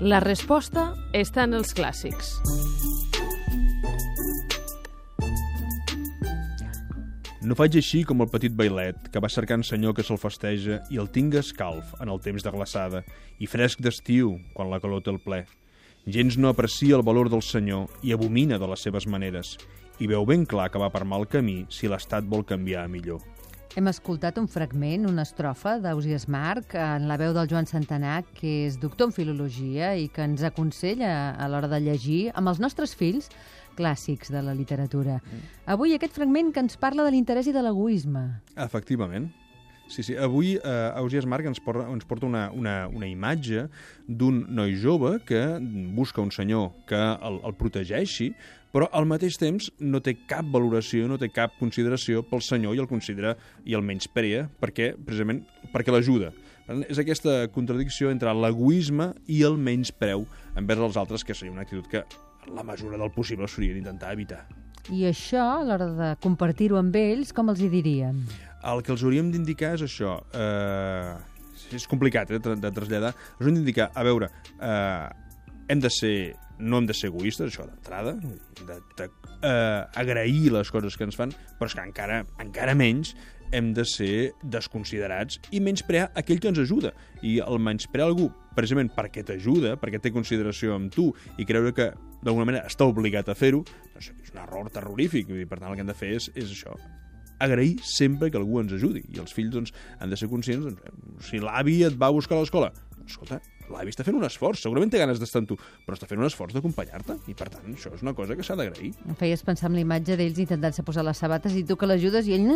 La resposta està en els clàssics. No faig així com el petit bailet, que va cercant senyor que se'l festeja i el tinga escalf en el temps de glaçada i fresc d'estiu quan la calor té el ple. Gens no aprecia el valor del senyor i abomina de les seves maneres i veu ben clar que va per mal camí si l'estat vol canviar a millor. Hem escoltat un fragment, una estrofa d'Ausias Marc en la veu del Joan Santanà, que és doctor en filologia i que ens aconsella a l'hora de llegir amb els nostres fills clàssics de la literatura. Avui aquest fragment que ens parla de l'interès i de l'egoisme. Efectivament. Sí, sí. Avui eh, Ausias Marc ens porta, ens porta una, una, una imatge d'un noi jove que busca un senyor que el, el protegeixi, però al mateix temps no té cap valoració, no té cap consideració pel senyor i el considera i el menysprea perquè, precisament, perquè l'ajuda. És aquesta contradicció entre l'egoisme i el menyspreu envers els altres, que seria una actitud que, en la mesura del possible, s'hauria d'intentar evitar. I això, a l'hora de compartir-ho amb ells, com els hi diríem? El que els hauríem d'indicar és això. Eh, és complicat eh, de, traslladar. Els hauríem d'indicar, a veure, eh, hem de ser no hem de ser egoistes, això d'entrada, de, de eh, agrair les coses que ens fan, però és que encara, encara menys hem de ser desconsiderats i menysprear aquell que ens ajuda. I el menysprear algú precisament perquè t'ajuda, perquè té consideració amb tu i creure que d'alguna manera està obligat a fer-ho, doncs és un error terrorífic. I, per tant, el que hem de fer és, és això, agrair sempre que algú ens ajudi. I els fills doncs, han de ser conscients, doncs, si l'avi et va a buscar a l'escola, doncs, escolta, l'avi està fent un esforç, segurament té ganes d'estar amb tu, però està fent un esforç d'acompanyar-te, i per tant això és una cosa que s'ha d'agrair. Em feies pensar en la imatge d'ells intentant-se posar les sabates i tu que l'ajudes i ell...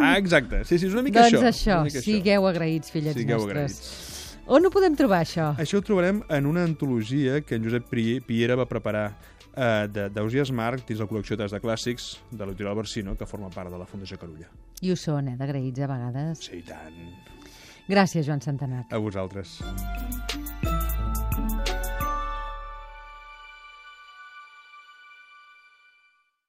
Ah, exacte, sí, sí, és una mica doncs això. això, una mica sigueu agraïts, fillets Sigueu nostres. agraïts. On ho podem trobar, això? Això ho trobarem en una antologia que en Josep Piera va preparar eh, de- d'Ausias Marc dins la col·lecció de clàssics de l'editorial Barsino, que forma part de la Fundació Carulla. I ho són, eh, d'agraïts a vegades. Sí, i tant. Gràcies, Joan Santanat. A vosaltres.